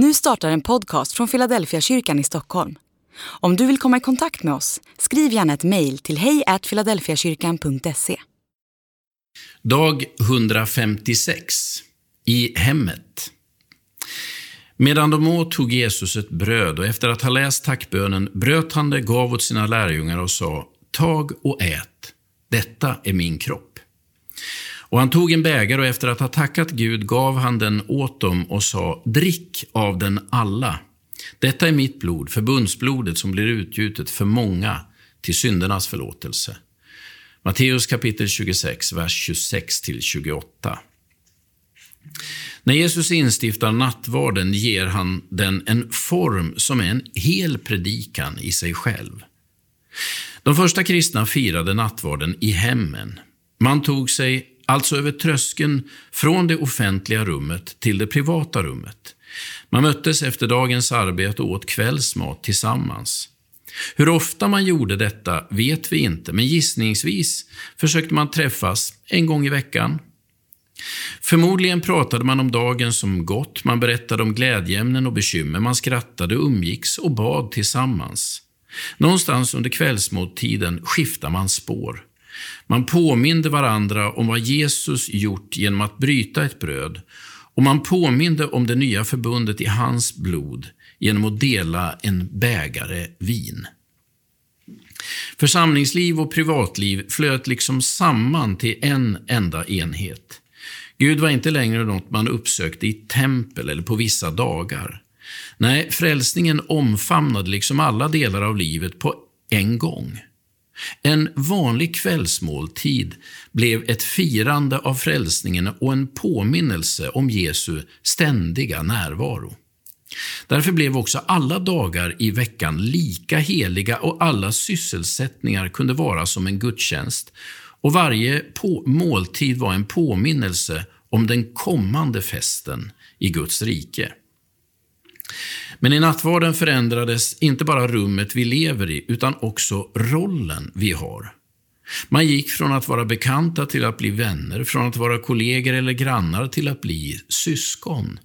Nu startar en podcast från Philadelphia kyrkan i Stockholm. Om du vill komma i kontakt med oss, skriv gärna ett mejl till hejfiladelfiakyrkan.se. Dag 156 i hemmet. Medan de åt tog Jesus ett bröd och efter att ha läst tackbönen bröt han det, gav åt sina lärjungar och sa Tag och ät, detta är min kropp. Och han tog en bägare och efter att ha tackat Gud gav han den åt dem och sa, drick av den alla. Detta är mitt blod, förbundsblodet som blir utgjutet för många till syndernas förlåtelse. Matteus kapitel 26, vers 26-28. När Jesus instiftar nattvarden ger han den en form som är en hel predikan i sig själv. De första kristna firade nattvarden i hemmen. Man tog sig alltså över tröskeln från det offentliga rummet till det privata rummet. Man möttes efter dagens arbete och åt kvällsmat tillsammans. Hur ofta man gjorde detta vet vi inte, men gissningsvis försökte man träffas en gång i veckan. Förmodligen pratade man om dagen som gått, man berättade om glädjeämnen och bekymmer, man skrattade, umgicks och bad tillsammans. Någonstans under kvällsmåltiden skiftar man spår. Man påminde varandra om vad Jesus gjort genom att bryta ett bröd och man påminde om det nya förbundet i hans blod genom att dela en bägare vin. Församlingsliv och privatliv flöt liksom samman till en enda enhet. Gud var inte längre något man uppsökte i tempel eller på vissa dagar. Nej, frälsningen omfamnade liksom alla delar av livet på en gång. En vanlig kvällsmåltid blev ett firande av frälsningen och en påminnelse om Jesu ständiga närvaro. Därför blev också alla dagar i veckan lika heliga och alla sysselsättningar kunde vara som en gudstjänst och varje måltid var en påminnelse om den kommande festen i Guds rike. Men i nattvarden förändrades inte bara rummet vi lever i, utan också rollen vi har. Man gick från att vara bekanta till att bli vänner, från att vara kollegor eller grannar till att bli syskon.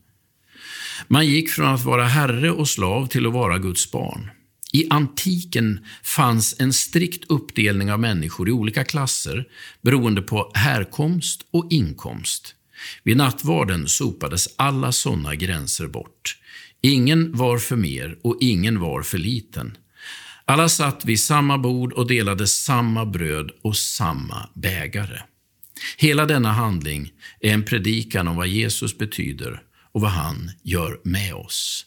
Man gick från att vara herre och slav till att vara Guds barn. I antiken fanns en strikt uppdelning av människor i olika klasser beroende på härkomst och inkomst. Vid nattvarden sopades alla sådana gränser bort. Ingen var för mer och ingen var för liten. Alla satt vid samma bord och delade samma bröd och samma bägare. Hela denna handling är en predikan om vad Jesus betyder och vad han gör med oss.